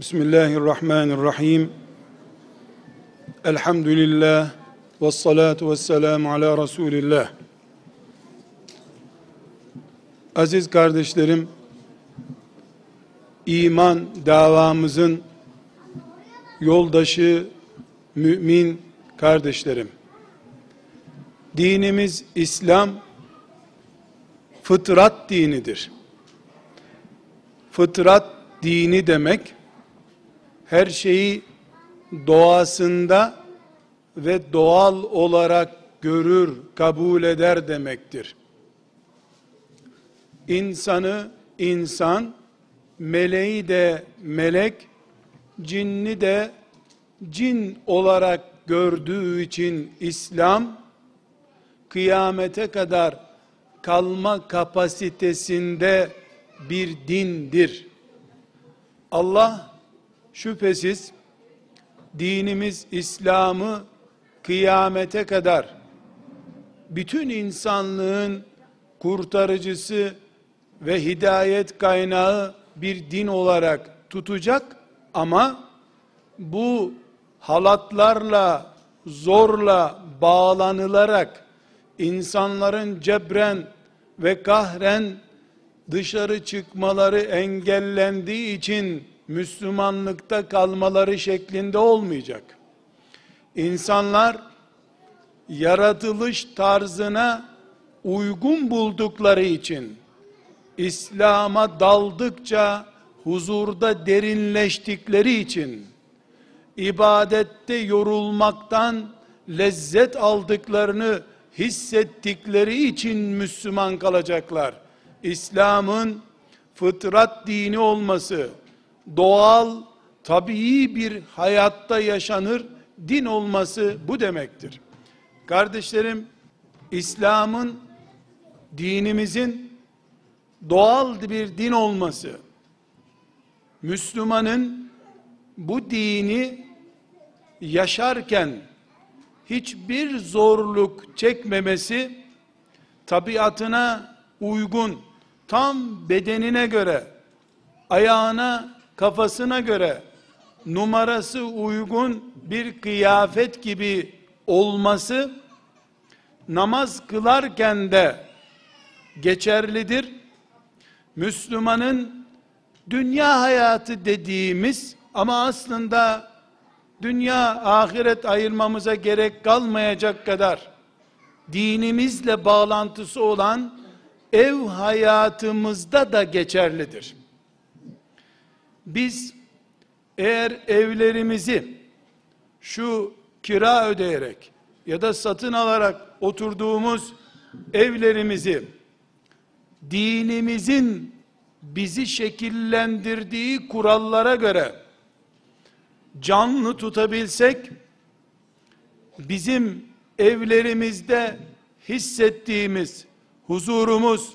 Bismillahirrahmanirrahim. Elhamdülillah ve salatu ve selamu ala Resulillah. Aziz kardeşlerim, iman davamızın yoldaşı mümin kardeşlerim. Dinimiz İslam fıtrat dinidir. Fıtrat dini demek her şeyi doğasında ve doğal olarak görür, kabul eder demektir. İnsanı insan, meleği de melek, cinni de cin olarak gördüğü için İslam kıyamete kadar kalma kapasitesinde bir dindir. Allah şüphesiz dinimiz İslam'ı kıyamete kadar bütün insanlığın kurtarıcısı ve hidayet kaynağı bir din olarak tutacak ama bu halatlarla zorla bağlanılarak insanların cebren ve kahren dışarı çıkmaları engellendiği için Müslümanlıkta kalmaları şeklinde olmayacak. İnsanlar yaratılış tarzına uygun buldukları için İslam'a daldıkça huzurda derinleştikleri için ibadette yorulmaktan lezzet aldıklarını hissettikleri için Müslüman kalacaklar. İslam'ın fıtrat dini olması, doğal, tabii bir hayatta yaşanır din olması bu demektir. Kardeşlerim, İslam'ın dinimizin doğal bir din olması, Müslümanın bu dini yaşarken hiçbir zorluk çekmemesi tabiatına uygun tam bedenine göre ayağına kafasına göre numarası uygun bir kıyafet gibi olması namaz kılarken de geçerlidir. Müslümanın dünya hayatı dediğimiz ama aslında dünya ahiret ayırmamıza gerek kalmayacak kadar dinimizle bağlantısı olan ev hayatımızda da geçerlidir. Biz eğer evlerimizi şu kira ödeyerek ya da satın alarak oturduğumuz evlerimizi dinimizin bizi şekillendirdiği kurallara göre canlı tutabilsek bizim evlerimizde hissettiğimiz huzurumuz,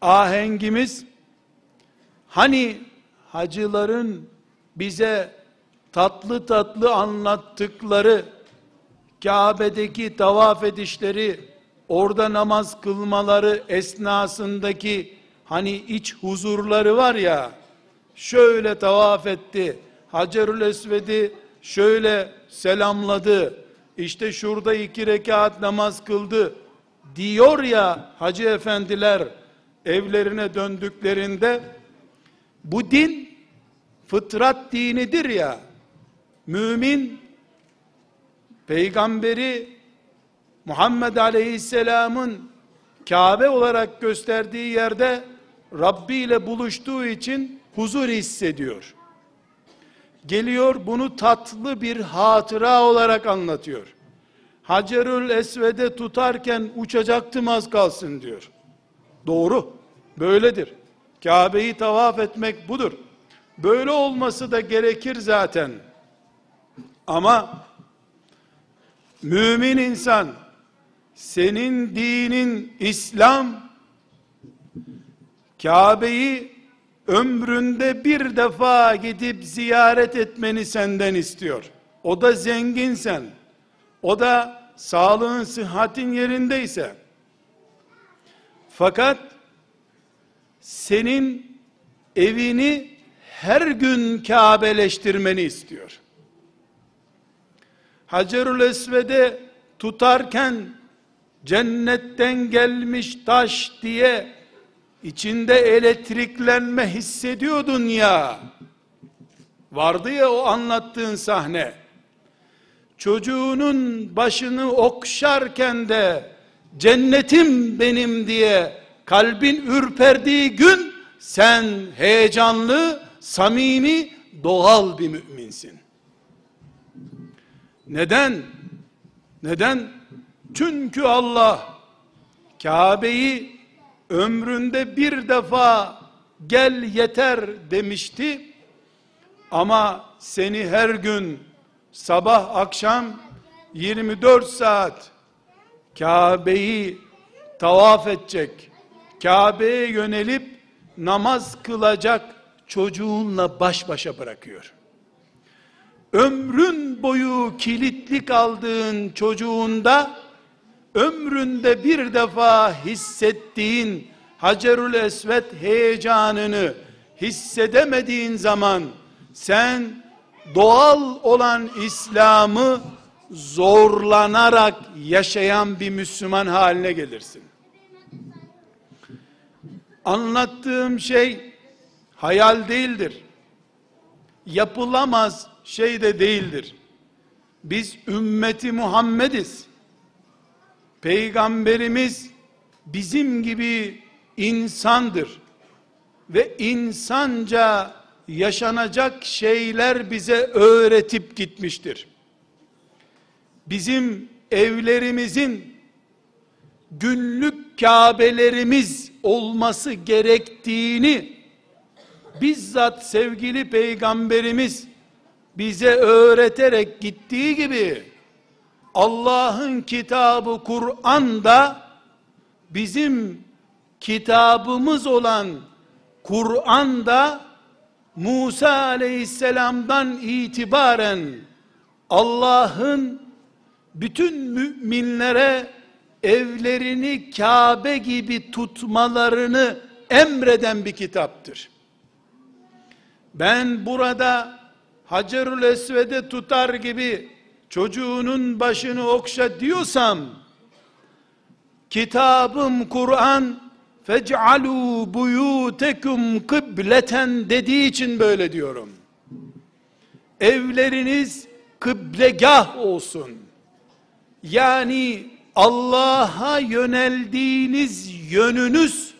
ahengimiz hani hacıların bize tatlı tatlı anlattıkları Kabe'deki tavaf edişleri, orada namaz kılmaları esnasındaki hani iç huzurları var ya, şöyle tavaf etti, Hacerül Esved'i şöyle selamladı, işte şurada iki rekat namaz kıldı, diyor ya hacı efendiler evlerine döndüklerinde, bu din fıtrat dinidir ya, mümin peygamberi Muhammed Aleyhisselam'ın Kabe olarak gösterdiği yerde Rabbi ile buluştuğu için huzur hissediyor. Geliyor bunu tatlı bir hatıra olarak anlatıyor. Hacerül Esved'e tutarken uçacaktım az kalsın diyor. Doğru. Böyledir. Kabe'yi tavaf etmek budur. Böyle olması da gerekir zaten. Ama mümin insan senin dinin İslam Kabe'yi ömründe bir defa gidip ziyaret etmeni senden istiyor. O da zenginsen, o da sağlığın, sıhhatin yerindeyse, fakat senin evini her gün Kabeleştirmeni istiyor. Hacerül Esved'e tutarken cennetten gelmiş taş diye içinde elektriklenme hissediyordun ya. Vardı ya o anlattığın sahne. Çocuğunun başını okşarken de cennetim benim diye kalbin ürperdiği gün sen heyecanlı, samimi, doğal bir müminsin. Neden? Neden? Çünkü Allah Kabe'yi ömründe bir defa gel yeter demişti. Ama seni her gün sabah akşam 24 saat Kabe'yi tavaf edecek, Kabe'ye yönelip namaz kılacak çocuğunla baş başa bırakıyor. Ömrün boyu kilitli kaldığın çocuğunda ömründe bir defa hissettiğin Hacerül Esvet heyecanını hissedemediğin zaman sen doğal olan İslam'ı zorlanarak yaşayan bir Müslüman haline gelirsin. Anlattığım şey hayal değildir. Yapılamaz şey de değildir. Biz ümmeti Muhammediz. Peygamberimiz bizim gibi insandır. Ve insanca yaşanacak şeyler bize öğretip gitmiştir. Bizim evlerimizin günlük Kabelerimiz olması gerektiğini bizzat sevgili peygamberimiz bize öğreterek gittiği gibi Allah'ın kitabı Kur'an da bizim kitabımız olan Kur'an da Musa aleyhisselamdan itibaren Allah'ın bütün müminlere evlerini Kabe gibi tutmalarını emreden bir kitaptır. Ben burada Hacerül Esved'e tutar gibi çocuğunun başını okşa diyorsam kitabım Kur'an fec'alû buyûtekum kıbleten dediği için böyle diyorum. Evleriniz kıblegah olsun. Yani Allah'a yöneldiğiniz yönünüz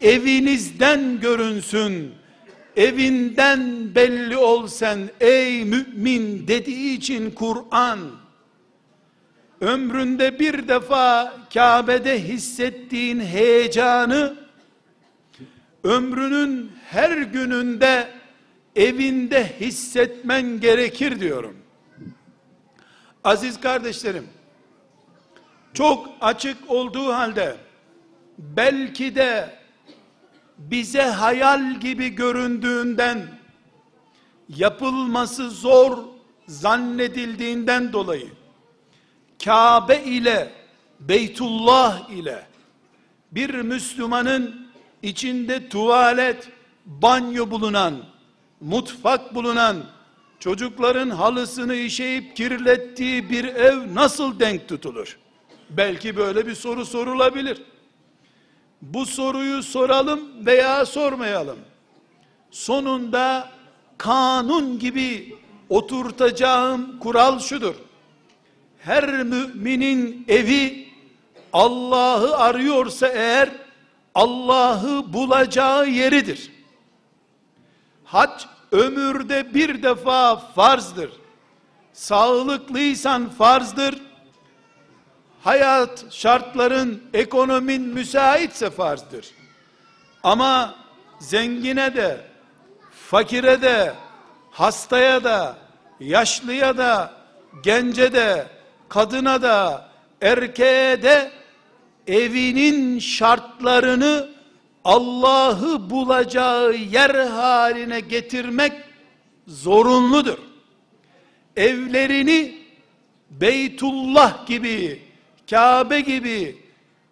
evinizden görünsün. Evinden belli olsan ey mümin dediği için Kur'an ömründe bir defa Kabe'de hissettiğin heyecanı ömrünün her gününde evinde hissetmen gerekir diyorum. Aziz kardeşlerim, çok açık olduğu halde belki de bize hayal gibi göründüğünden yapılması zor zannedildiğinden dolayı Kabe ile Beytullah ile bir Müslümanın içinde tuvalet, banyo bulunan, mutfak bulunan, çocukların halısını işeyip kirlettiği bir ev nasıl denk tutulur? Belki böyle bir soru sorulabilir. Bu soruyu soralım veya sormayalım. Sonunda kanun gibi oturtacağım kural şudur her müminin evi Allah'ı arıyorsa eğer Allah'ı bulacağı yeridir. Hac ömürde bir defa farzdır. Sağlıklıysan farzdır. Hayat şartların, ekonomin müsaitse farzdır. Ama zengine de, fakire de, hastaya da, yaşlıya da, gence de, kadına da erkeğe de evinin şartlarını Allah'ı bulacağı yer haline getirmek zorunludur. Evlerini Beytullah gibi, Kabe gibi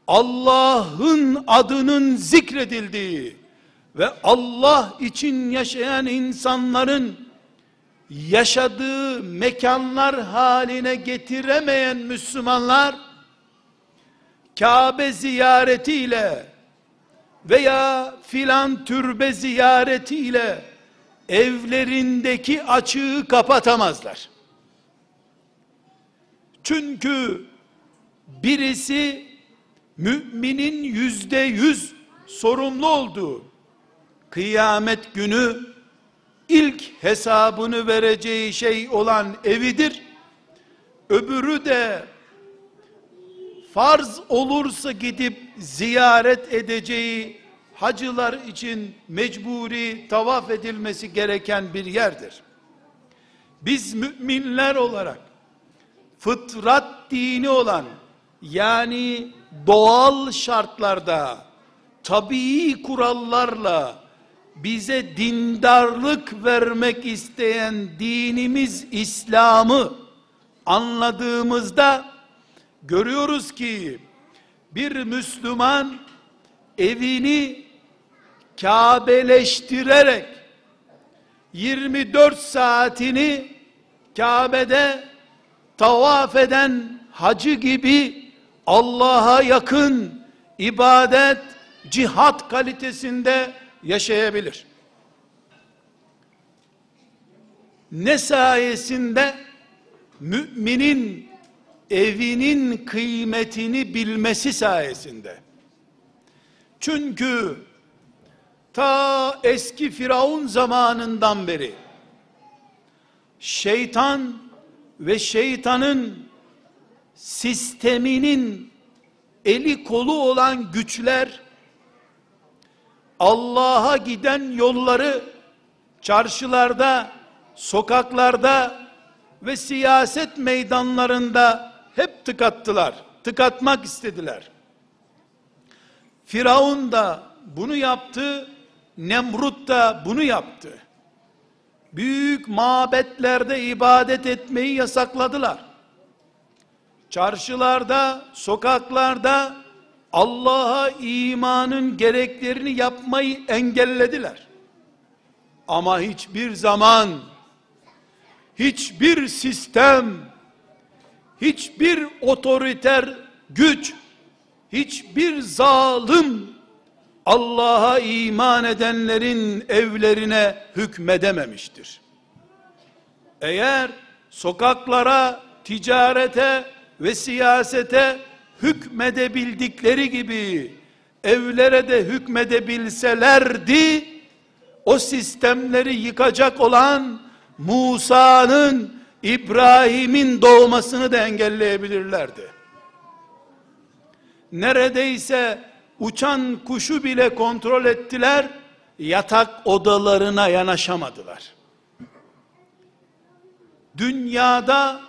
Allah'ın adının zikredildiği ve Allah için yaşayan insanların yaşadığı mekanlar haline getiremeyen Müslümanlar Kabe ziyaretiyle veya filan türbe ziyaretiyle evlerindeki açığı kapatamazlar. Çünkü birisi müminin yüzde yüz sorumlu olduğu kıyamet günü ilk hesabını vereceği şey olan evidir. Öbürü de farz olursa gidip ziyaret edeceği hacılar için mecburi tavaf edilmesi gereken bir yerdir. Biz müminler olarak fıtrat dini olan yani doğal şartlarda tabii kurallarla bize dindarlık vermek isteyen dinimiz İslam'ı anladığımızda görüyoruz ki bir Müslüman evini Kabeleştirerek 24 saatini Kabe'de tavaf eden hacı gibi Allah'a yakın ibadet, cihat kalitesinde yaşayabilir. Ne sayesinde müminin evinin kıymetini bilmesi sayesinde. Çünkü ta eski Firavun zamanından beri şeytan ve şeytanın sisteminin eli kolu olan güçler Allah'a giden yolları çarşılarda, sokaklarda ve siyaset meydanlarında hep tıkattılar. Tıkatmak istediler. Firavun da bunu yaptı, Nemrut da bunu yaptı. Büyük mabetlerde ibadet etmeyi yasakladılar. Çarşılarda, sokaklarda Allah'a imanın gereklerini yapmayı engellediler. Ama hiçbir zaman hiçbir sistem hiçbir otoriter güç hiçbir zalim Allah'a iman edenlerin evlerine hükmedememiştir. Eğer sokaklara, ticarete ve siyasete hükmedebildikleri gibi evlere de hükmedebilselerdi o sistemleri yıkacak olan Musa'nın İbrahim'in doğmasını da engelleyebilirlerdi. Neredeyse uçan kuşu bile kontrol ettiler, yatak odalarına yanaşamadılar. Dünyada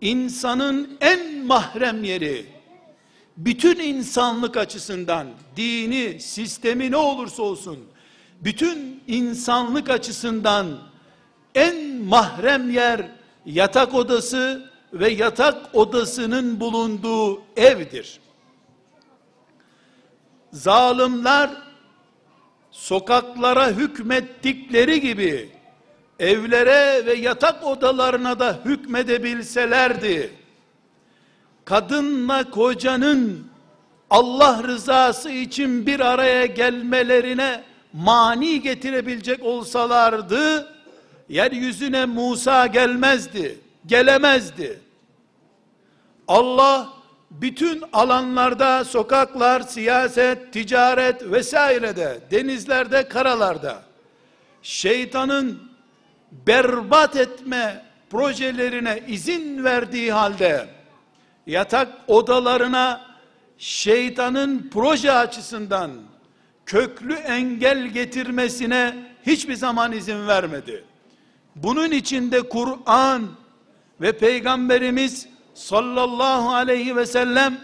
insanın en mahrem yeri, bütün insanlık açısından, dini, sistemi ne olursa olsun, bütün insanlık açısından en mahrem yer yatak odası ve yatak odasının bulunduğu evdir. Zalimler sokaklara hükmettikleri gibi evlere ve yatak odalarına da hükmedebilselerdi kadınla kocanın Allah rızası için bir araya gelmelerine mani getirebilecek olsalardı yeryüzüne Musa gelmezdi, gelemezdi. Allah bütün alanlarda, sokaklar, siyaset, ticaret vesairede, denizlerde, karalarda şeytanın berbat etme projelerine izin verdiği halde yatak odalarına şeytanın proje açısından köklü engel getirmesine hiçbir zaman izin vermedi. Bunun içinde Kur'an ve Peygamberimiz sallallahu aleyhi ve sellem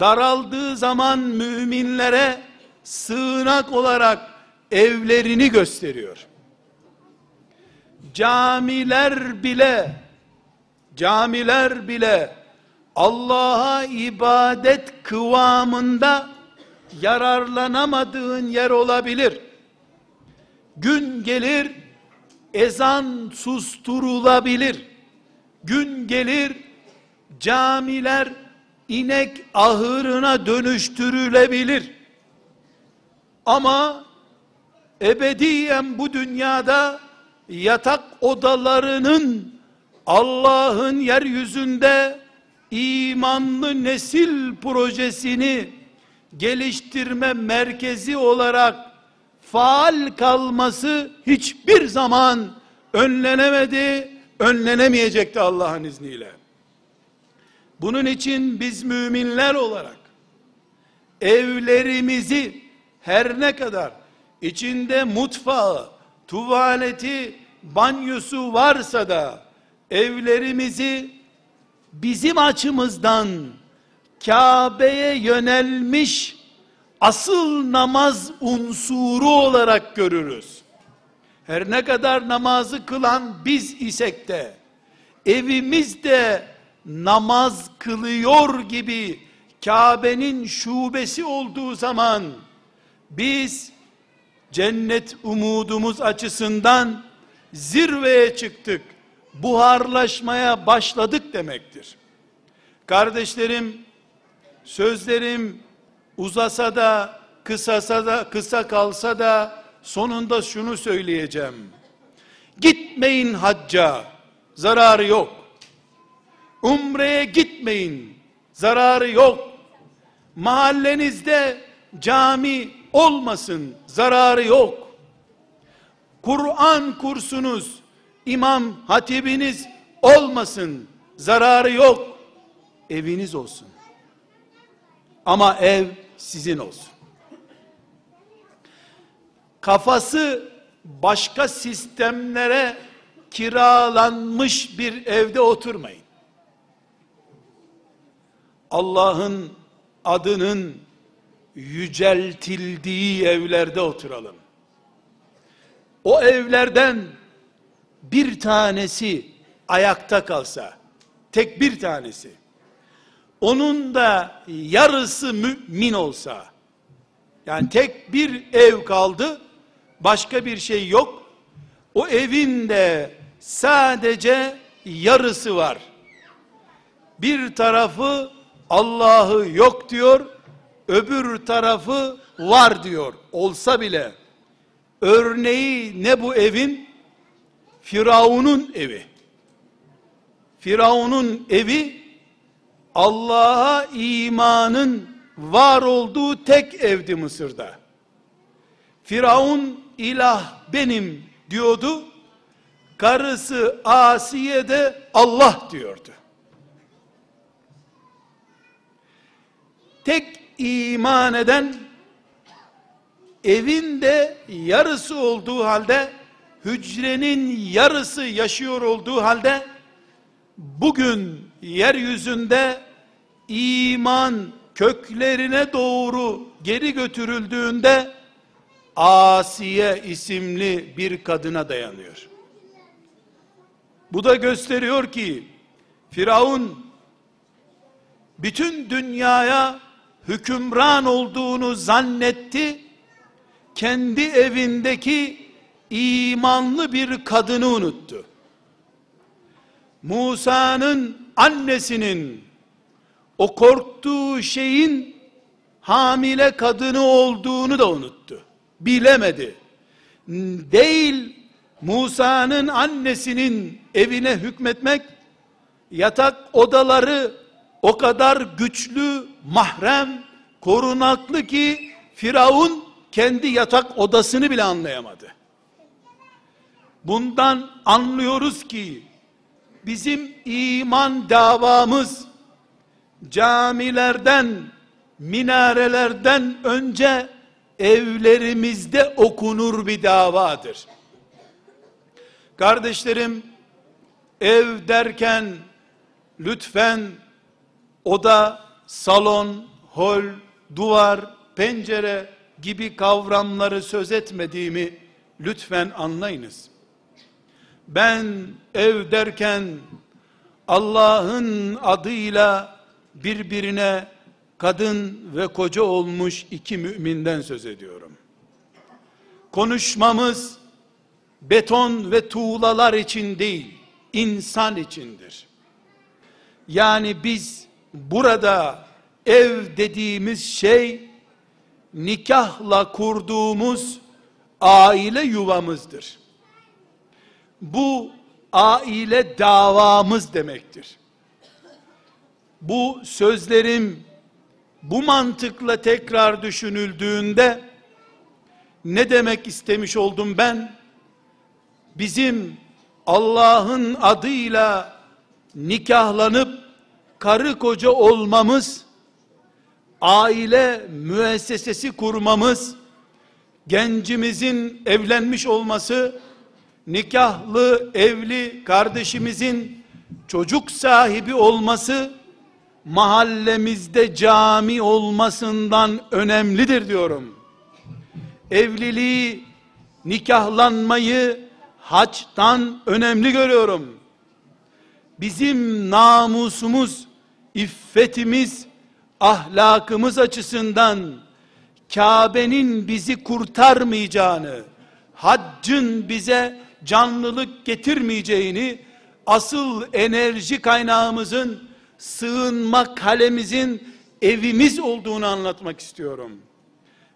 daraldığı zaman müminlere sığınak olarak evlerini gösteriyor. Camiler bile camiler bile Allah'a ibadet kıvamında yararlanamadığın yer olabilir. Gün gelir ezan susturulabilir. Gün gelir camiler inek ahırına dönüştürülebilir. Ama ebediyen bu dünyada yatak odalarının Allah'ın yeryüzünde imanlı nesil projesini geliştirme merkezi olarak faal kalması hiçbir zaman önlenemedi, önlenemeyecekti Allah'ın izniyle. Bunun için biz müminler olarak evlerimizi her ne kadar içinde mutfağı, tuvaleti, banyosu varsa da evlerimizi bizim açımızdan Kabe'ye yönelmiş asıl namaz unsuru olarak görürüz. Her ne kadar namazı kılan biz isek de evimizde namaz kılıyor gibi Kabe'nin şubesi olduğu zaman biz cennet umudumuz açısından zirveye çıktık. Buharlaşmaya başladık demektir. Kardeşlerim, sözlerim uzasa da, kısasa da, kısa kalsa da sonunda şunu söyleyeceğim. Gitmeyin hacca, zararı yok. Umreye gitmeyin, zararı yok. Mahallenizde cami olmasın, zararı yok. Kur'an kursunuz, imam hatibiniz olmasın, zararı yok. Eviniz olsun. Ama ev sizin olsun. Kafası başka sistemlere kiralanmış bir evde oturmayın. Allah'ın adının yüceltildiği evlerde oturalım. O evlerden bir tanesi ayakta kalsa, tek bir tanesi, onun da yarısı mümin olsa, yani tek bir ev kaldı, başka bir şey yok, o evin de sadece yarısı var. Bir tarafı Allah'ı yok diyor, öbür tarafı var diyor. Olsa bile örneği ne bu evin? Firavun'un evi. Firavun'un evi Allah'a imanın var olduğu tek evdi Mısır'da. Firavun ilah benim diyordu. Karısı Asiye de Allah diyordu. tek iman eden evinde yarısı olduğu halde hücrenin yarısı yaşıyor olduğu halde bugün yeryüzünde iman köklerine doğru geri götürüldüğünde Asiye isimli bir kadına dayanıyor. Bu da gösteriyor ki Firavun bütün dünyaya hükümran olduğunu zannetti. Kendi evindeki imanlı bir kadını unuttu. Musa'nın annesinin o korktuğu şeyin hamile kadını olduğunu da unuttu. Bilemedi. Değil Musa'nın annesinin evine hükmetmek, yatak odaları o kadar güçlü, mahrem, korunaklı ki Firavun kendi yatak odasını bile anlayamadı. Bundan anlıyoruz ki bizim iman davamız camilerden, minarelerden önce evlerimizde okunur bir davadır. Kardeşlerim, ev derken lütfen oda, salon, hol, duvar, pencere gibi kavramları söz etmediğimi lütfen anlayınız. Ben ev derken Allah'ın adıyla birbirine kadın ve koca olmuş iki müminden söz ediyorum. Konuşmamız beton ve tuğlalar için değil, insan içindir. Yani biz burada ev dediğimiz şey nikahla kurduğumuz aile yuvamızdır. Bu aile davamız demektir. Bu sözlerim bu mantıkla tekrar düşünüldüğünde ne demek istemiş oldum ben? Bizim Allah'ın adıyla nikahlanıp karı koca olmamız, aile müessesesi kurmamız, gencimizin evlenmiş olması, nikahlı, evli kardeşimizin çocuk sahibi olması, mahallemizde cami olmasından önemlidir diyorum. Evliliği, nikahlanmayı haçtan önemli görüyorum. Bizim namusumuz, iffetimiz, ahlakımız açısından Kabe'nin bizi kurtarmayacağını, haccın bize canlılık getirmeyeceğini, asıl enerji kaynağımızın sığınma kalemizin evimiz olduğunu anlatmak istiyorum.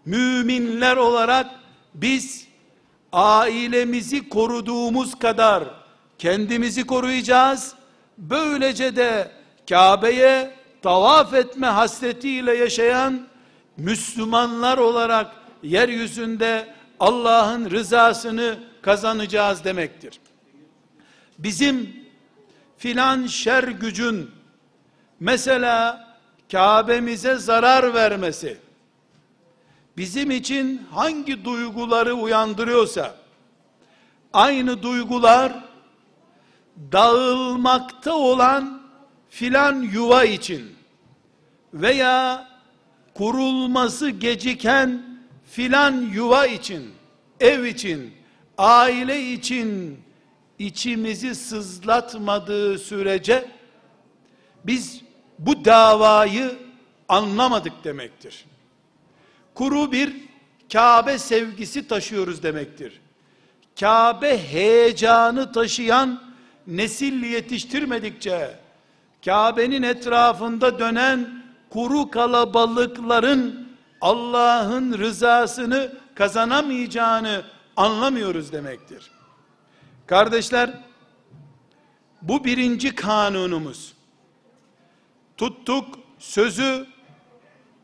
Müminler olarak biz ailemizi koruduğumuz kadar kendimizi koruyacağız. Böylece de Kabe'ye tavaf etme hasretiyle yaşayan Müslümanlar olarak yeryüzünde Allah'ın rızasını kazanacağız demektir. Bizim filan şer gücün mesela Kabe'mize zarar vermesi bizim için hangi duyguları uyandırıyorsa aynı duygular dağılmakta olan filan yuva için veya kurulması geciken filan yuva için, ev için, aile için içimizi sızlatmadığı sürece biz bu davayı anlamadık demektir. Kuru bir Kabe sevgisi taşıyoruz demektir. Kabe heyecanı taşıyan nesil yetiştirmedikçe Kabe'nin etrafında dönen kuru kalabalıkların Allah'ın rızasını kazanamayacağını anlamıyoruz demektir. Kardeşler, bu birinci kanunumuz. Tuttuk sözü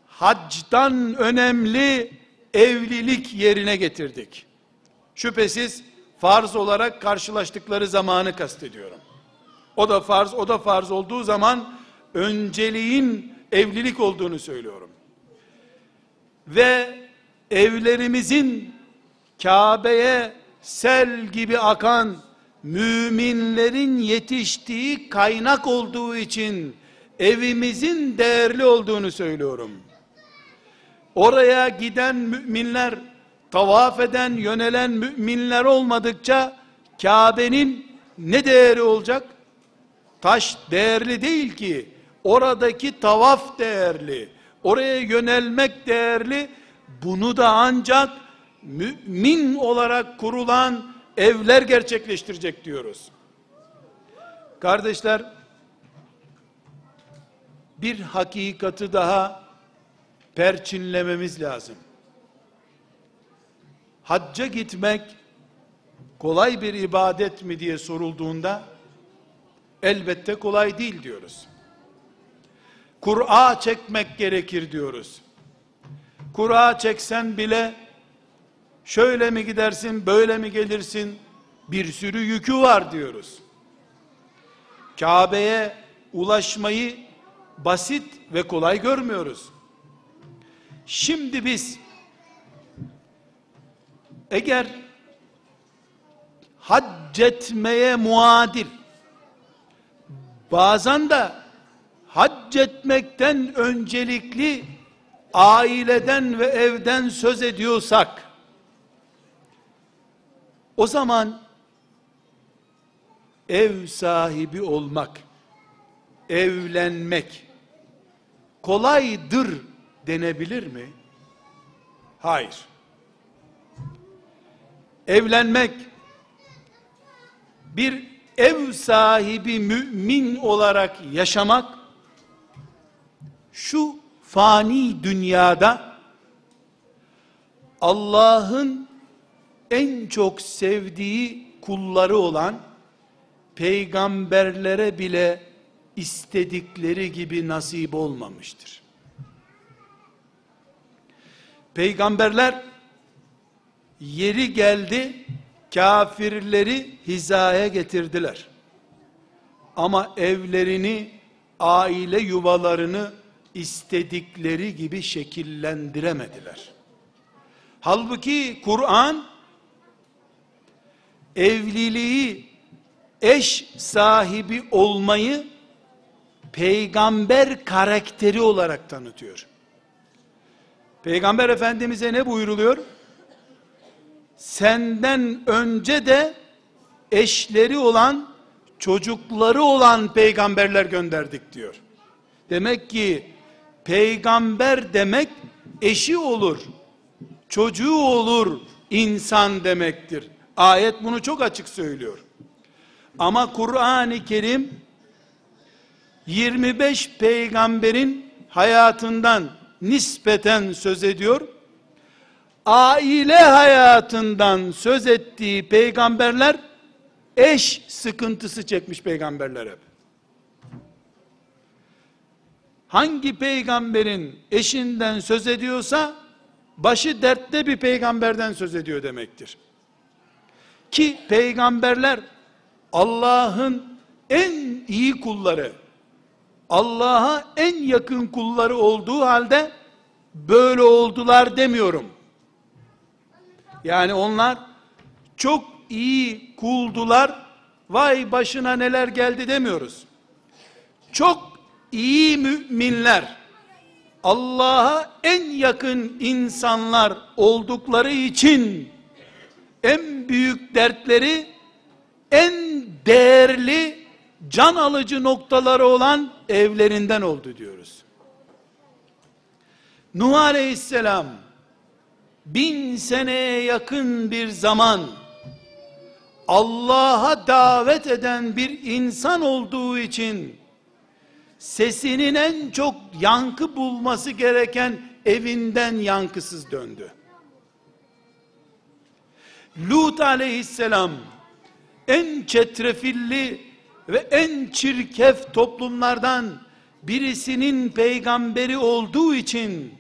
hacdan önemli evlilik yerine getirdik. Şüphesiz farz olarak karşılaştıkları zamanı kastediyorum. O da farz, o da farz olduğu zaman önceliğin evlilik olduğunu söylüyorum. Ve evlerimizin Kabe'ye sel gibi akan müminlerin yetiştiği kaynak olduğu için evimizin değerli olduğunu söylüyorum. Oraya giden müminler, tavaf eden, yönelen müminler olmadıkça Kabe'nin ne değeri olacak? Taş değerli değil ki. Oradaki tavaf değerli. Oraya yönelmek değerli. Bunu da ancak mümin olarak kurulan evler gerçekleştirecek diyoruz. Kardeşler, bir hakikati daha perçinlememiz lazım. Hacca gitmek kolay bir ibadet mi diye sorulduğunda elbette kolay değil diyoruz. Kur'a çekmek gerekir diyoruz. Kur'a çeksen bile şöyle mi gidersin, böyle mi gelirsin? Bir sürü yükü var diyoruz. Kabe'ye ulaşmayı basit ve kolay görmüyoruz. Şimdi biz eğer hac etmeye muadil bazen de hac etmekten öncelikli aileden ve evden söz ediyorsak o zaman ev sahibi olmak evlenmek kolaydır denebilir mi? Hayır. Evlenmek bir ev sahibi mümin olarak yaşamak şu fani dünyada Allah'ın en çok sevdiği kulları olan peygamberlere bile istedikleri gibi nasip olmamıştır. Peygamberler yeri geldi kafirleri hizaya getirdiler. Ama evlerini, aile yuvalarını istedikleri gibi şekillendiremediler. Halbuki Kur'an evliliği, eş sahibi olmayı peygamber karakteri olarak tanıtıyor. Peygamber Efendimiz'e ne buyuruluyor? Senden önce de eşleri olan, çocukları olan peygamberler gönderdik diyor. Demek ki peygamber demek eşi olur, çocuğu olur insan demektir. Ayet bunu çok açık söylüyor. Ama Kur'an-ı Kerim 25 peygamberin hayatından nispeten söz ediyor. Aile hayatından söz ettiği peygamberler eş sıkıntısı çekmiş peygamberler hep. Hangi peygamberin eşinden söz ediyorsa başı dertte bir peygamberden söz ediyor demektir. Ki peygamberler Allah'ın en iyi kulları, Allah'a en yakın kulları olduğu halde böyle oldular demiyorum. Yani onlar çok iyi kuldular, vay başına neler geldi demiyoruz. Çok iyi müminler, Allah'a en yakın insanlar oldukları için en büyük dertleri en değerli can alıcı noktaları olan evlerinden oldu diyoruz. Nuh Aleyhisselam bin seneye yakın bir zaman Allah'a davet eden bir insan olduğu için sesinin en çok yankı bulması gereken evinden yankısız döndü. Lut aleyhisselam en çetrefilli ve en çirkef toplumlardan birisinin peygamberi olduğu için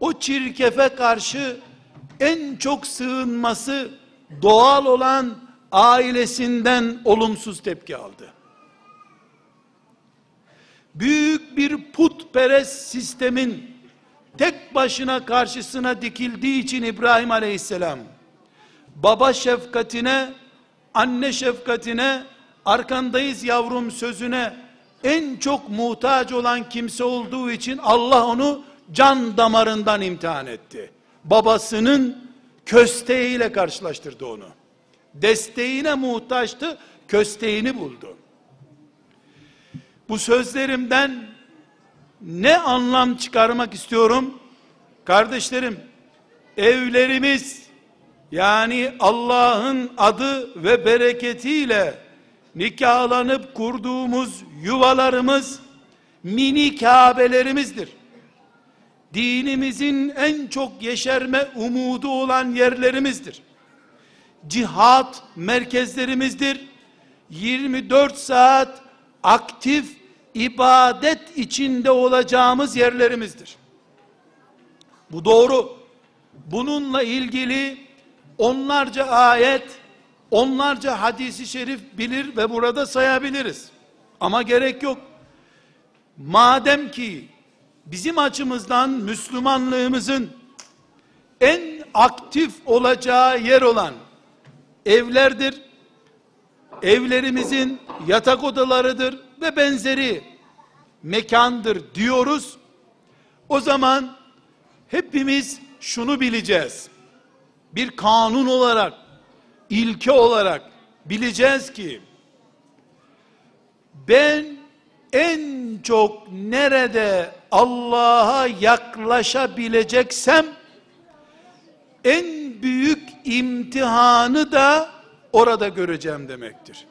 o çirkefe karşı en çok sığınması doğal olan ailesinden olumsuz tepki aldı. Büyük bir putperest sistemin tek başına karşısına dikildiği için İbrahim Aleyhisselam baba şefkatine, anne şefkatine, arkandayız yavrum sözüne en çok muhtaç olan kimse olduğu için Allah onu can damarından imtihan etti. Babasının kösteğiyle karşılaştırdı onu. Desteğine muhtaçtı, kösteğini buldu. Bu sözlerimden ne anlam çıkarmak istiyorum? Kardeşlerim, evlerimiz yani Allah'ın adı ve bereketiyle nikahlanıp kurduğumuz yuvalarımız mini Kabe'lerimizdir. Dinimizin en çok yeşerme umudu olan yerlerimizdir. Cihat merkezlerimizdir. 24 saat aktif ibadet içinde olacağımız yerlerimizdir. Bu doğru. Bununla ilgili onlarca ayet, onlarca hadisi şerif bilir ve burada sayabiliriz. Ama gerek yok. Madem ki bizim açımızdan Müslümanlığımızın en aktif olacağı yer olan evlerdir. Evlerimizin yatak odalarıdır ve benzeri mekandır diyoruz. O zaman hepimiz şunu bileceğiz bir kanun olarak, ilke olarak bileceğiz ki, ben en çok nerede Allah'a yaklaşabileceksem, en büyük imtihanı da orada göreceğim demektir.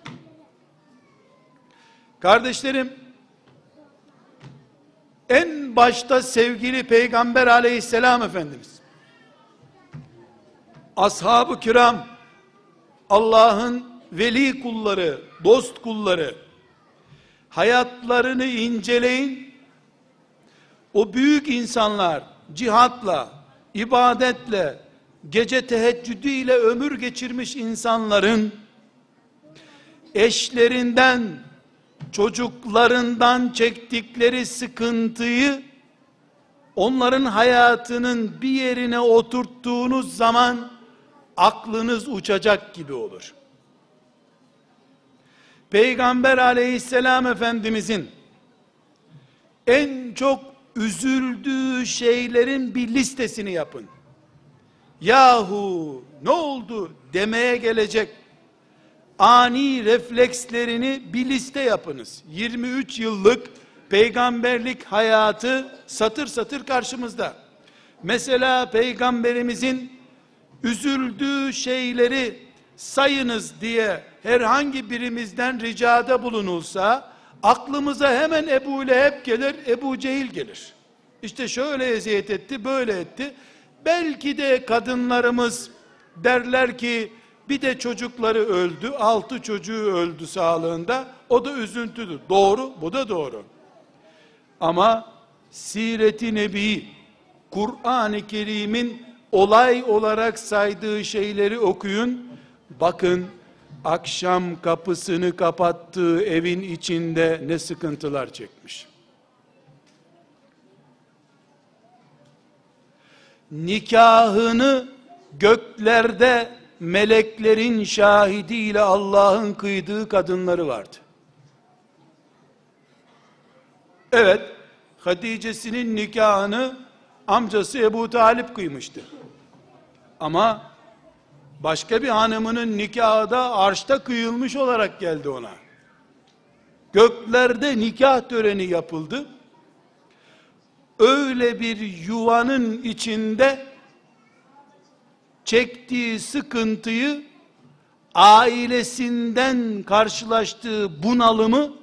Kardeşlerim, en başta sevgili Peygamber aleyhisselam Efendimiz, ashab-ı kiram, Allah'ın veli kulları, dost kulları, hayatlarını inceleyin, o büyük insanlar, cihatla, ibadetle, gece teheccüdüyle ömür geçirmiş insanların, eşlerinden, çocuklarından çektikleri sıkıntıyı onların hayatının bir yerine oturttuğunuz zaman aklınız uçacak gibi olur. Peygamber aleyhisselam efendimizin en çok üzüldüğü şeylerin bir listesini yapın. Yahu ne oldu demeye gelecek ani reflekslerini bir liste yapınız. 23 yıllık peygamberlik hayatı satır satır karşımızda. Mesela peygamberimizin üzüldüğü şeyleri sayınız diye herhangi birimizden ricada bulunulsa aklımıza hemen Ebu Leheb gelir, Ebu Cehil gelir. İşte şöyle eziyet etti, böyle etti. Belki de kadınlarımız derler ki bir de çocukları öldü. Altı çocuğu öldü sağlığında. O da üzüntüdür. Doğru. Bu da doğru. Ama Siret-i Nebi, Kur'an-ı Kerim'in olay olarak saydığı şeyleri okuyun. Bakın akşam kapısını kapattığı evin içinde ne sıkıntılar çekmiş. Nikahını göklerde meleklerin şahidiyle Allah'ın kıydığı kadınları vardı. Evet, Hatice'sinin nikahını amcası Ebu Talip kıymıştı. Ama başka bir hanımının nikahı da arşta kıyılmış olarak geldi ona. Göklerde nikah töreni yapıldı. Öyle bir yuvanın içinde çektiği sıkıntıyı, ailesinden karşılaştığı bunalımı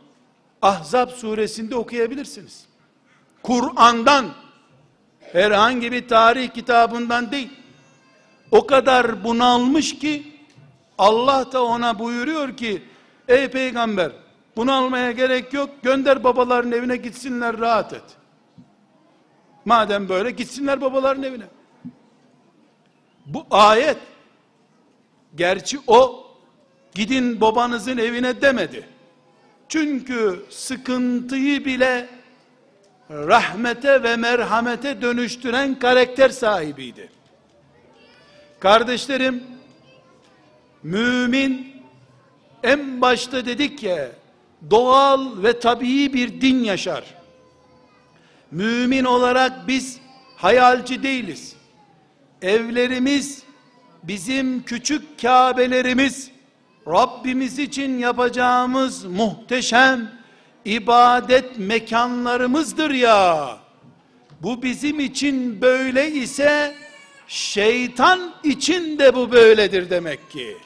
Ahzab suresinde okuyabilirsiniz. Kur'an'dan, herhangi bir tarih kitabından değil. O kadar bunalmış ki, Allah da ona buyuruyor ki, ey peygamber, bunalmaya gerek yok, gönder babaların evine gitsinler rahat et. Madem böyle gitsinler babaların evine. Bu ayet gerçi o gidin babanızın evine demedi. Çünkü sıkıntıyı bile rahmete ve merhamete dönüştüren karakter sahibiydi. Kardeşlerim, mümin en başta dedik ya, doğal ve tabii bir din yaşar. Mümin olarak biz hayalci değiliz evlerimiz, bizim küçük Kabelerimiz, Rabbimiz için yapacağımız muhteşem ibadet mekanlarımızdır ya. Bu bizim için böyle ise şeytan için de bu böyledir demek ki.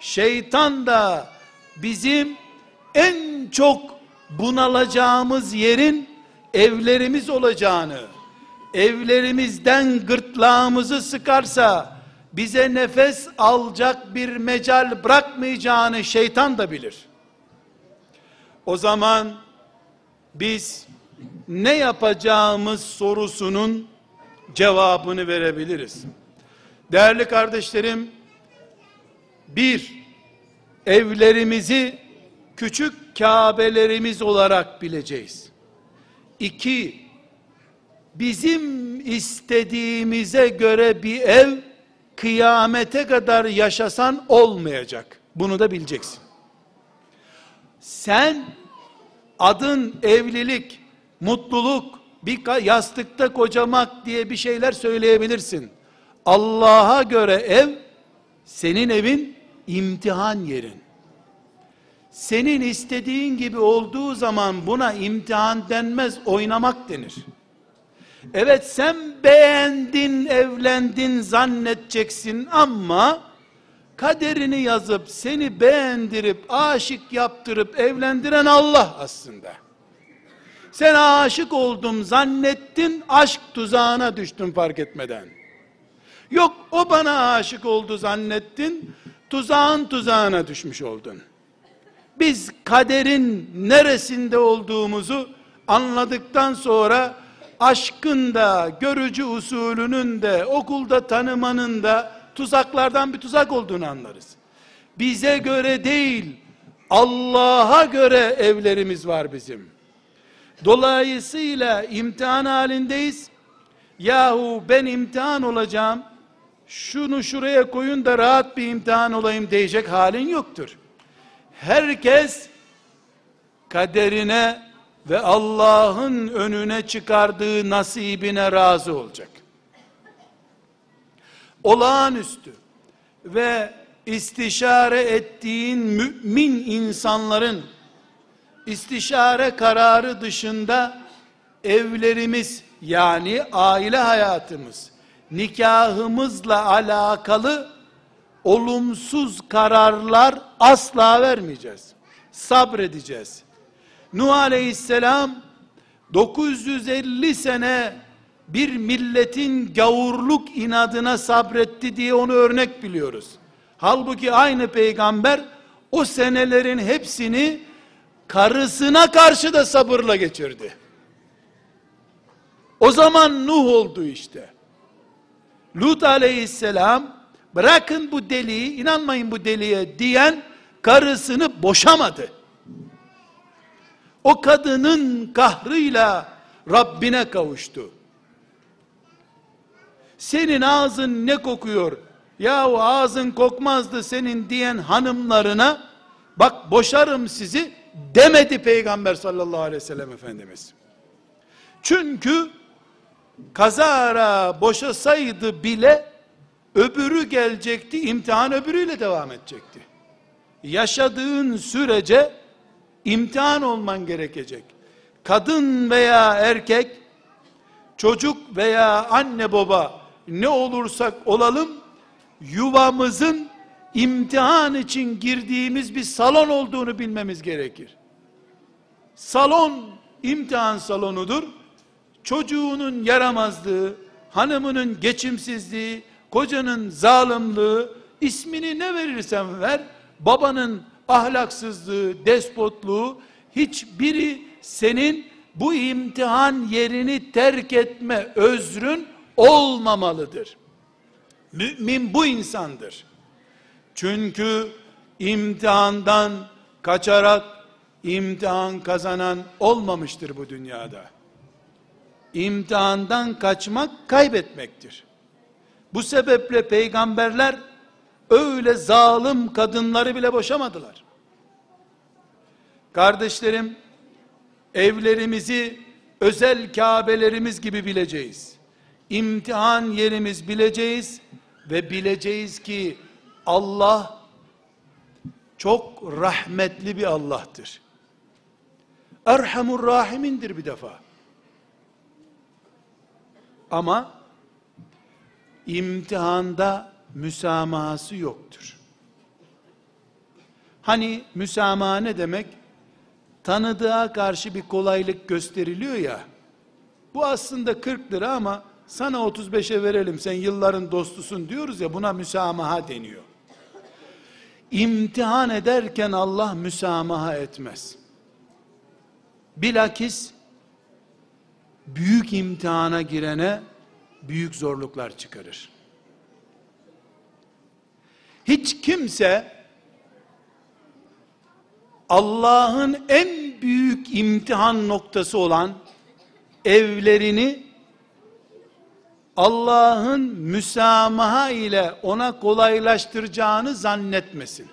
Şeytan da bizim en çok bunalacağımız yerin evlerimiz olacağını, evlerimizden gırtlağımızı sıkarsa bize nefes alacak bir mecal bırakmayacağını şeytan da bilir. O zaman biz ne yapacağımız sorusunun cevabını verebiliriz. Değerli kardeşlerim, bir, evlerimizi küçük Kabelerimiz olarak bileceğiz. İki, bizim istediğimize göre bir ev kıyamete kadar yaşasan olmayacak. Bunu da bileceksin. Sen adın evlilik, mutluluk, bir yastıkta kocamak diye bir şeyler söyleyebilirsin. Allah'a göre ev senin evin imtihan yerin. Senin istediğin gibi olduğu zaman buna imtihan denmez, oynamak denir. Evet sen beğendin, evlendin zannedeceksin ama kaderini yazıp seni beğendirip aşık yaptırıp evlendiren Allah aslında. Sen aşık oldum zannettin, aşk tuzağına düştün fark etmeden. Yok o bana aşık oldu zannettin, tuzağın tuzağına düşmüş oldun. Biz kaderin neresinde olduğumuzu anladıktan sonra aşkın da, görücü usulünün de, okulda tanımanın da tuzaklardan bir tuzak olduğunu anlarız. Bize göre değil, Allah'a göre evlerimiz var bizim. Dolayısıyla imtihan halindeyiz. Yahu ben imtihan olacağım. Şunu şuraya koyun da rahat bir imtihan olayım diyecek halin yoktur. Herkes kaderine ve Allah'ın önüne çıkardığı nasibine razı olacak. Olağanüstü ve istişare ettiğin mümin insanların istişare kararı dışında evlerimiz yani aile hayatımız nikahımızla alakalı olumsuz kararlar asla vermeyeceğiz. Sabredeceğiz. Nuh aleyhisselam 950 sene bir milletin gavurluk inadına sabretti diye onu örnek biliyoruz. Halbuki aynı peygamber o senelerin hepsini karısına karşı da sabırla geçirdi. O zaman Nuh oldu işte. Lut aleyhisselam bırakın bu deliği inanmayın bu deliğe diyen karısını boşamadı. O kadının kahrıyla Rabbine kavuştu. Senin ağzın ne kokuyor? Yahu ağzın kokmazdı senin diyen hanımlarına bak boşarım sizi demedi Peygamber sallallahu aleyhi ve sellem Efendimiz. Çünkü kazara boşasaydı bile öbürü gelecekti, imtihan öbürüyle devam edecekti. Yaşadığın sürece imtihan olman gerekecek. Kadın veya erkek, çocuk veya anne baba ne olursak olalım yuvamızın imtihan için girdiğimiz bir salon olduğunu bilmemiz gerekir. Salon imtihan salonudur. Çocuğunun yaramazlığı, hanımının geçimsizliği, kocanın zalimliği, ismini ne verirsen ver, babanın ahlaksızlığı, despotluğu, hiçbiri senin bu imtihan yerini terk etme özrün olmamalıdır. Mümin bu insandır. Çünkü imtihandan kaçarak imtihan kazanan olmamıştır bu dünyada. İmtihandan kaçmak kaybetmektir. Bu sebeple peygamberler öyle zalim kadınları bile boşamadılar. Kardeşlerim, evlerimizi özel Kabelerimiz gibi bileceğiz. İmtihan yerimiz bileceğiz ve bileceğiz ki Allah çok rahmetli bir Allah'tır. Erhamur Rahimindir bir defa. Ama imtihanda müsamahası yoktur. Hani müsamaha ne demek? Tanıdığa karşı bir kolaylık gösteriliyor ya. Bu aslında 40 lira ama sana 35'e verelim sen yılların dostusun diyoruz ya buna müsamaha deniyor. İmtihan ederken Allah müsamaha etmez. Bilakis büyük imtihana girene büyük zorluklar çıkarır. Hiç kimse Allah'ın en büyük imtihan noktası olan evlerini Allah'ın müsamaha ile ona kolaylaştıracağını zannetmesin.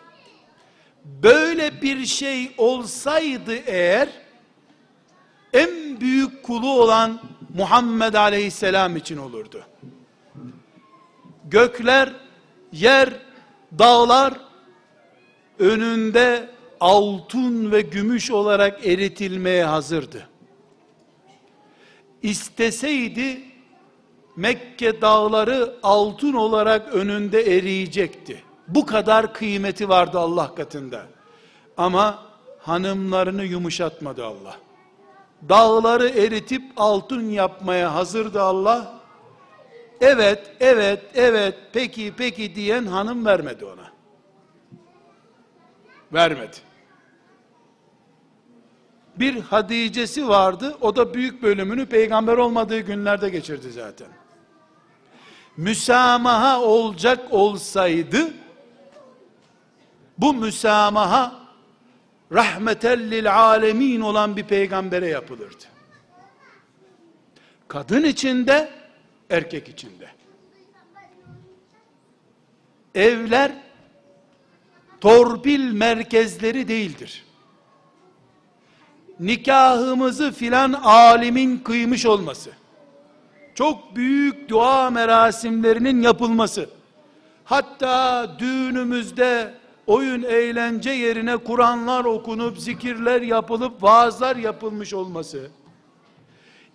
Böyle bir şey olsaydı eğer en büyük kulu olan Muhammed Aleyhisselam için olurdu. Gökler, yer, dağlar önünde altın ve gümüş olarak eritilmeye hazırdı. İsteseydi Mekke dağları altın olarak önünde eriyecekti. Bu kadar kıymeti vardı Allah katında. Ama hanımlarını yumuşatmadı Allah. Dağları eritip altın yapmaya hazırdı Allah. Evet, evet, evet, peki, peki diyen hanım vermedi ona. Vermedi. Bir Hadice'si vardı, o da büyük bölümünü peygamber olmadığı günlerde geçirdi zaten. Müsamaha olacak olsaydı, bu müsamaha rahmetellil alemin olan bir peygambere yapılırdı. Kadın içinde, erkek içinde. Evler torpil merkezleri değildir. Nikahımızı filan alimin kıymış olması, çok büyük dua merasimlerinin yapılması, hatta düğünümüzde oyun eğlence yerine Kur'anlar okunup, zikirler yapılıp, vaazlar yapılmış olması,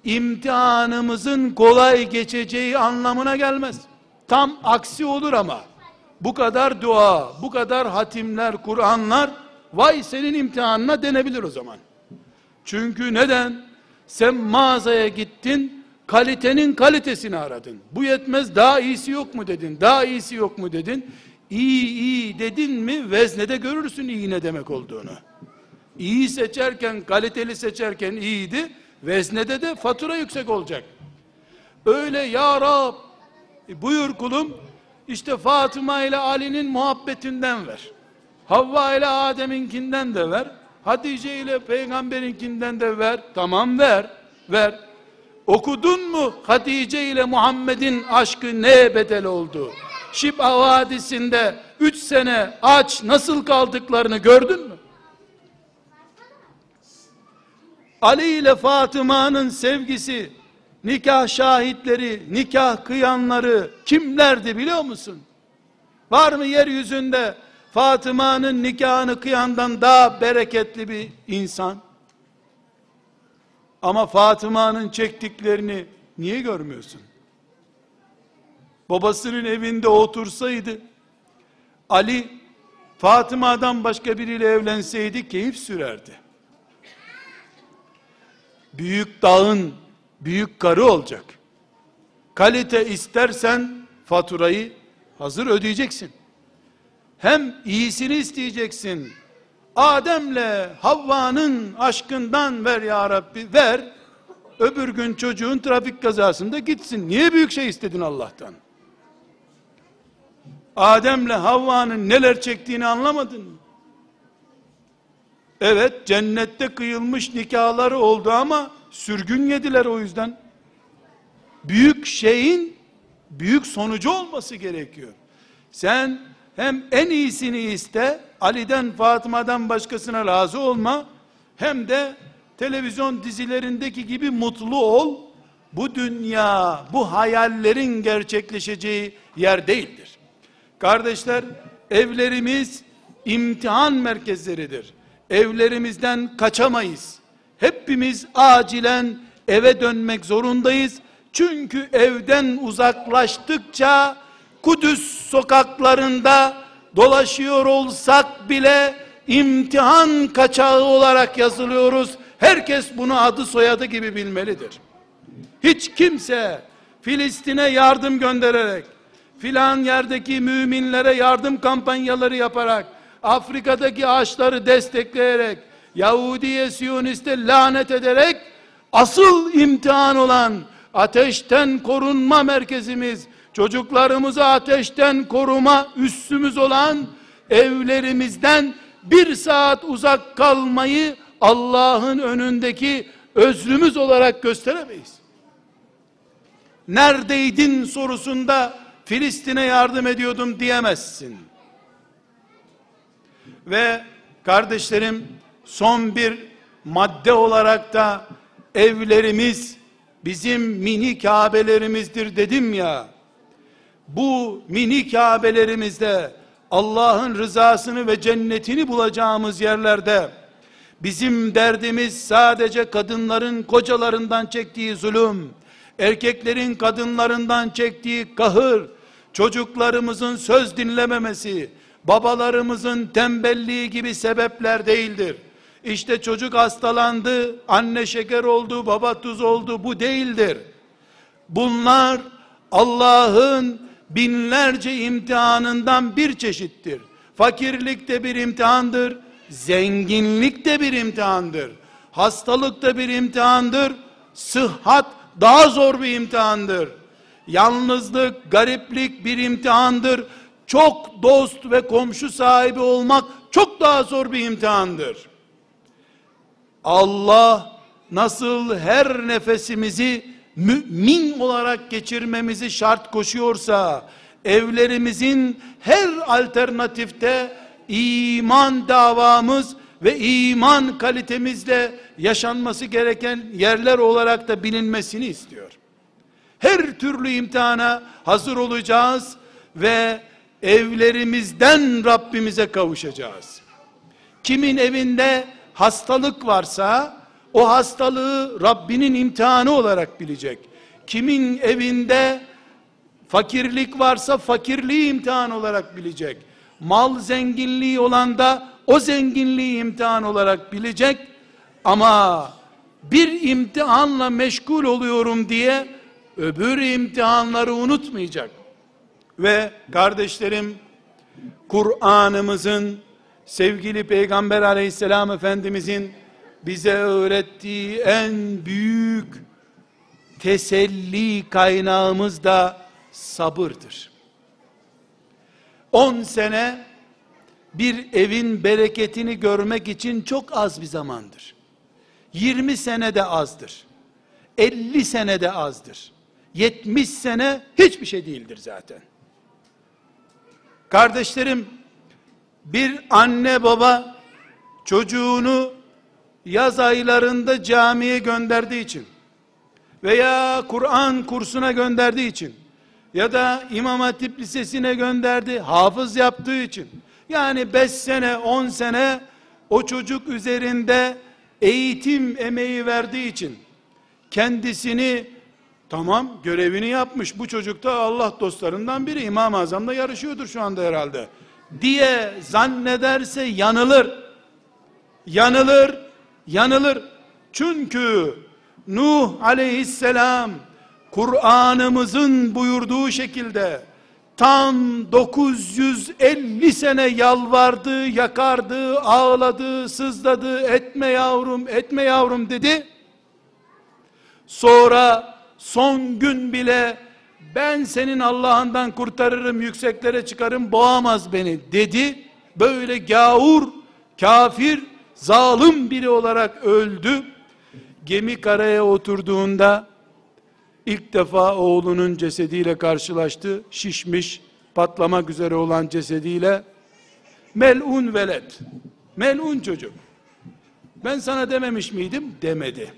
imtihanımızın kolay geçeceği anlamına gelmez. Tam aksi olur ama, bu kadar dua, bu kadar hatimler, Kur'anlar, vay senin imtihanına denebilir o zaman. Çünkü neden? Sen mağazaya gittin, kalitenin kalitesini aradın. Bu yetmez, daha iyisi yok mu dedin, daha iyisi yok mu dedin. İyi iyi dedin mi veznede görürsün iyi ne demek olduğunu. İyi seçerken, kaliteli seçerken iyiydi, veznede de fatura yüksek olacak. Öyle ya Rab, e, buyur kulum, işte Fatıma ile Ali'nin muhabbetinden ver. Havva ile Adem'inkinden de ver. Hatice ile peygamberinkinden de ver. Tamam ver, ver. Okudun mu Hatice ile Muhammed'in aşkı neye bedel oldu? Şib'a Vadisi'nde 3 sene aç nasıl kaldıklarını gördün mü? Ali ile Fatıma'nın sevgisi, nikah şahitleri, nikah kıyanları kimlerdi biliyor musun? Var mı yeryüzünde Fatıma'nın nikahını kıyandan daha bereketli bir insan? Ama Fatıma'nın çektiklerini niye görmüyorsun? babasının evinde otursaydı, Ali, Fatıma'dan başka biriyle evlenseydi keyif sürerdi. Büyük dağın büyük karı olacak. Kalite istersen faturayı hazır ödeyeceksin. Hem iyisini isteyeceksin. Adem'le Havva'nın aşkından ver ya Rabbi ver. Öbür gün çocuğun trafik kazasında gitsin. Niye büyük şey istedin Allah'tan? Adem'le Havva'nın neler çektiğini anlamadın mı? Evet cennette kıyılmış nikahları oldu ama sürgün yediler o yüzden. Büyük şeyin büyük sonucu olması gerekiyor. Sen hem en iyisini iste, Ali'den Fatıma'dan başkasına razı olma, hem de televizyon dizilerindeki gibi mutlu ol. Bu dünya, bu hayallerin gerçekleşeceği yer değildir. Kardeşler, evlerimiz imtihan merkezleridir. Evlerimizden kaçamayız. Hepimiz acilen eve dönmek zorundayız. Çünkü evden uzaklaştıkça Kudüs sokaklarında dolaşıyor olsak bile imtihan kaçağı olarak yazılıyoruz. Herkes bunu adı soyadı gibi bilmelidir. Hiç kimse Filistin'e yardım göndererek filan yerdeki müminlere yardım kampanyaları yaparak, Afrika'daki ağaçları destekleyerek, Yahudiye, Siyoniste lanet ederek, asıl imtihan olan ateşten korunma merkezimiz, çocuklarımızı ateşten koruma üssümüz olan evlerimizden bir saat uzak kalmayı Allah'ın önündeki özrümüz olarak gösteremeyiz. Neredeydin sorusunda Filistin'e yardım ediyordum diyemezsin. Ve kardeşlerim son bir madde olarak da evlerimiz bizim mini Kabe'lerimizdir dedim ya. Bu mini Kabe'lerimizde Allah'ın rızasını ve cennetini bulacağımız yerlerde bizim derdimiz sadece kadınların kocalarından çektiği zulüm, erkeklerin kadınlarından çektiği kahır, çocuklarımızın söz dinlememesi, babalarımızın tembelliği gibi sebepler değildir. İşte çocuk hastalandı, anne şeker oldu, baba tuz oldu, bu değildir. Bunlar Allah'ın binlerce imtihanından bir çeşittir. Fakirlik de bir imtihandır, zenginlik de bir imtihandır. Hastalık da bir imtihandır, sıhhat daha zor bir imtihandır. Yalnızlık, gariplik bir imtihandır. Çok dost ve komşu sahibi olmak çok daha zor bir imtihandır. Allah nasıl her nefesimizi mümin olarak geçirmemizi şart koşuyorsa, evlerimizin her alternatifte iman davamız ve iman kalitemizle yaşanması gereken yerler olarak da bilinmesini istiyor. Her türlü imtihana hazır olacağız ve evlerimizden Rabbimize kavuşacağız. Kimin evinde hastalık varsa o hastalığı Rabbinin imtihanı olarak bilecek. Kimin evinde fakirlik varsa fakirliği imtihan olarak bilecek. Mal zenginliği olan da o zenginliği imtihan olarak bilecek. Ama bir imtihanla meşgul oluyorum diye öbür imtihanları unutmayacak. Ve kardeşlerim Kur'an'ımızın sevgili Peygamber aleyhisselam efendimizin bize öğrettiği en büyük teselli kaynağımız da sabırdır. 10 sene bir evin bereketini görmek için çok az bir zamandır. 20 sene de azdır. 50 sene de azdır. 70 sene hiçbir şey değildir zaten. Kardeşlerim, bir anne baba çocuğunu yaz aylarında camiye gönderdiği için veya Kur'an kursuna gönderdiği için ya da İmam Hatip Lisesi'ne gönderdi, hafız yaptığı için. Yani 5 sene 10 sene o çocuk üzerinde eğitim emeği verdiği için kendisini tamam görevini yapmış. Bu çocuk da Allah dostlarından biri. İmam-ı Azam'la yarışıyordur şu anda herhalde. Diye zannederse yanılır. Yanılır yanılır çünkü Nuh aleyhisselam Kur'an'ımızın buyurduğu şekilde tam 950 sene yalvardı, yakardı, ağladı, sızladı, etme yavrum, etme yavrum dedi. Sonra son gün bile ben senin Allah'ından kurtarırım, yükseklere çıkarım, boğamaz beni dedi. Böyle gavur, kafir, zalim biri olarak öldü. Gemi karaya oturduğunda ilk defa oğlunun cesediyle karşılaştı. Şişmiş, patlamak üzere olan cesediyle melun velet. Melun çocuk. Ben sana dememiş miydim? Demedi.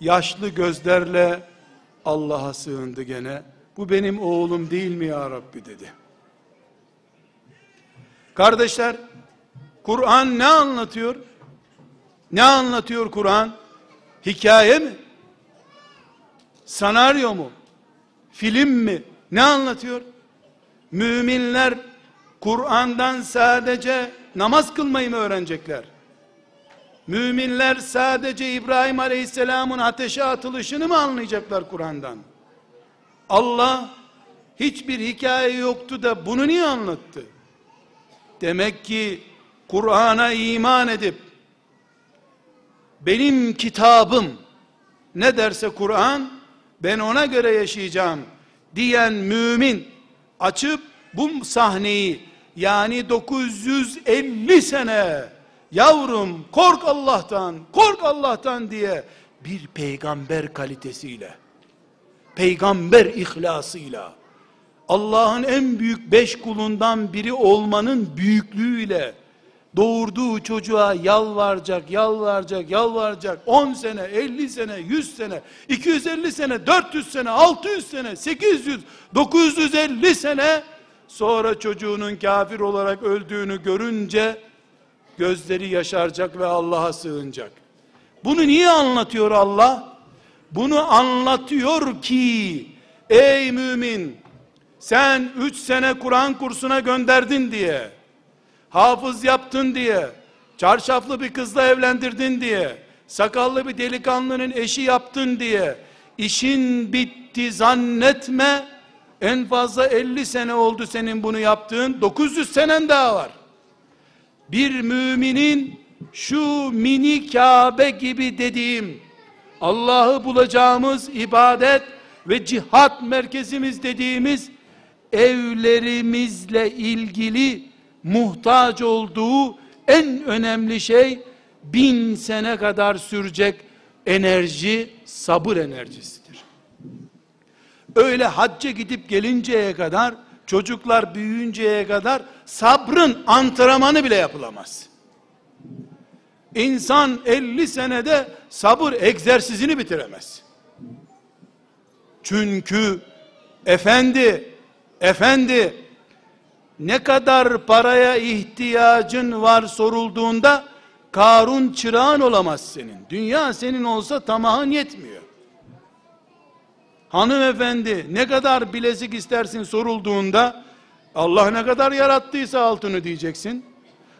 Yaşlı gözlerle Allah'a sığındı gene. Bu benim oğlum değil mi ya Rabbi dedi. Kardeşler, Kur'an ne anlatıyor? Ne anlatıyor Kur'an? Hikaye mi? Sanaryo mu? Film mi? Ne anlatıyor? Müminler Kur'an'dan sadece namaz kılmayı mı öğrenecekler? Müminler sadece İbrahim Aleyhisselam'ın ateşe atılışını mı anlayacaklar Kur'an'dan? Allah hiçbir hikaye yoktu da bunu niye anlattı? Demek ki Kur'an'a iman edip benim kitabım ne derse Kur'an ben ona göre yaşayacağım diyen mümin açıp bu sahneyi yani 950 sene yavrum kork Allah'tan kork Allah'tan diye bir peygamber kalitesiyle peygamber ihlasıyla Allah'ın en büyük beş kulundan biri olmanın büyüklüğüyle doğurduğu çocuğa yalvaracak, yalvaracak, yalvaracak 10 sene, 50 sene, 100 sene, 250 sene, 400 sene, 600 sene, 800, 950 sene sonra çocuğunun kafir olarak öldüğünü görünce gözleri yaşaracak ve Allah'a sığınacak. Bunu niye anlatıyor Allah? Bunu anlatıyor ki ey mümin sen üç sene Kur'an kursuna gönderdin diye, hafız yaptın diye, çarşaflı bir kızla evlendirdin diye, sakallı bir delikanlının eşi yaptın diye, işin bitti zannetme, en fazla 50 sene oldu senin bunu yaptığın, 900 senen daha var. Bir müminin şu mini Kabe gibi dediğim, Allah'ı bulacağımız ibadet ve cihat merkezimiz dediğimiz evlerimizle ilgili muhtaç olduğu en önemli şey bin sene kadar sürecek enerji sabır enerjisidir. Öyle hacca gidip gelinceye kadar çocuklar büyüyünceye kadar sabrın antrenmanı bile yapılamaz. İnsan 50 senede sabır egzersizini bitiremez. Çünkü efendi, efendi ne kadar paraya ihtiyacın var sorulduğunda Karun çırağın olamaz senin. Dünya senin olsa tamahın yetmiyor. Hanımefendi ne kadar bilezik istersin sorulduğunda Allah ne kadar yarattıysa altını diyeceksin.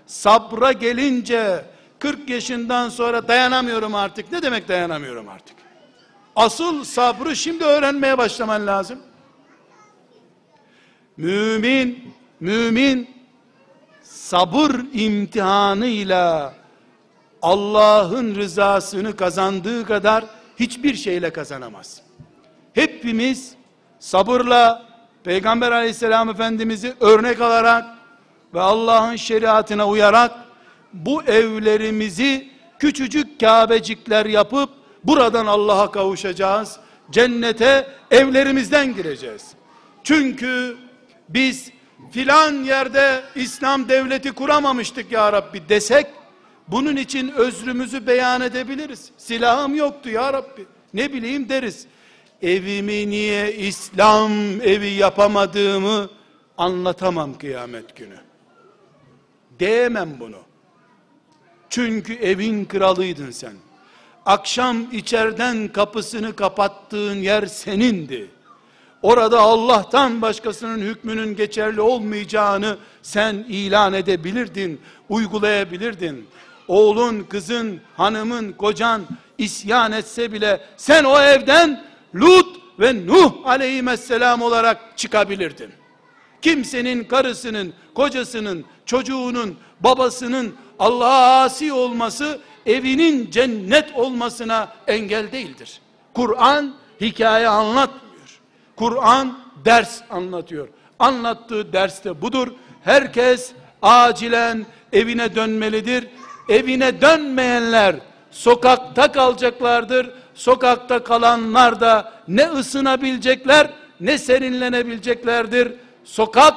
Sabra gelince 40 yaşından sonra dayanamıyorum artık. Ne demek dayanamıyorum artık? Asıl sabrı şimdi öğrenmeye başlaman lazım. Mümin, mümin sabır imtihanıyla Allah'ın rızasını kazandığı kadar hiçbir şeyle kazanamaz. Hepimiz sabırla Peygamber aleyhisselam efendimizi örnek alarak ve Allah'ın şeriatına uyarak bu evlerimizi küçücük Kabecikler yapıp buradan Allah'a kavuşacağız. Cennete evlerimizden gireceğiz. Çünkü biz filan yerde İslam devleti kuramamıştık ya Rabbi desek bunun için özrümüzü beyan edebiliriz. Silahım yoktu ya Rabbi. Ne bileyim deriz. Evimi niye İslam evi yapamadığımı anlatamam kıyamet günü. Diyemem bunu. Çünkü evin kralıydın sen. Akşam içerden kapısını kapattığın yer senindi. Orada Allah'tan başkasının hükmünün geçerli olmayacağını sen ilan edebilirdin, uygulayabilirdin. Oğlun, kızın, hanımın, kocan isyan etse bile sen o evden Lut ve Nuh aleyhisselam olarak çıkabilirdin. Kimsenin karısının, kocasının, çocuğunun, babasının Allah'a asi olması evinin cennet olmasına engel değildir. Kur'an hikaye anlatmıyor. Kur'an ders anlatıyor. Anlattığı ders de budur. Herkes acilen evine dönmelidir. Evine dönmeyenler sokakta kalacaklardır. Sokakta kalanlar da ne ısınabilecekler ne serinlenebileceklerdir. Sokak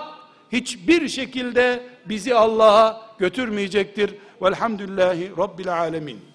hiçbir şekilde bizi Allah'a götürmeyecektir. Velhamdülillahi Rabbil Alemin.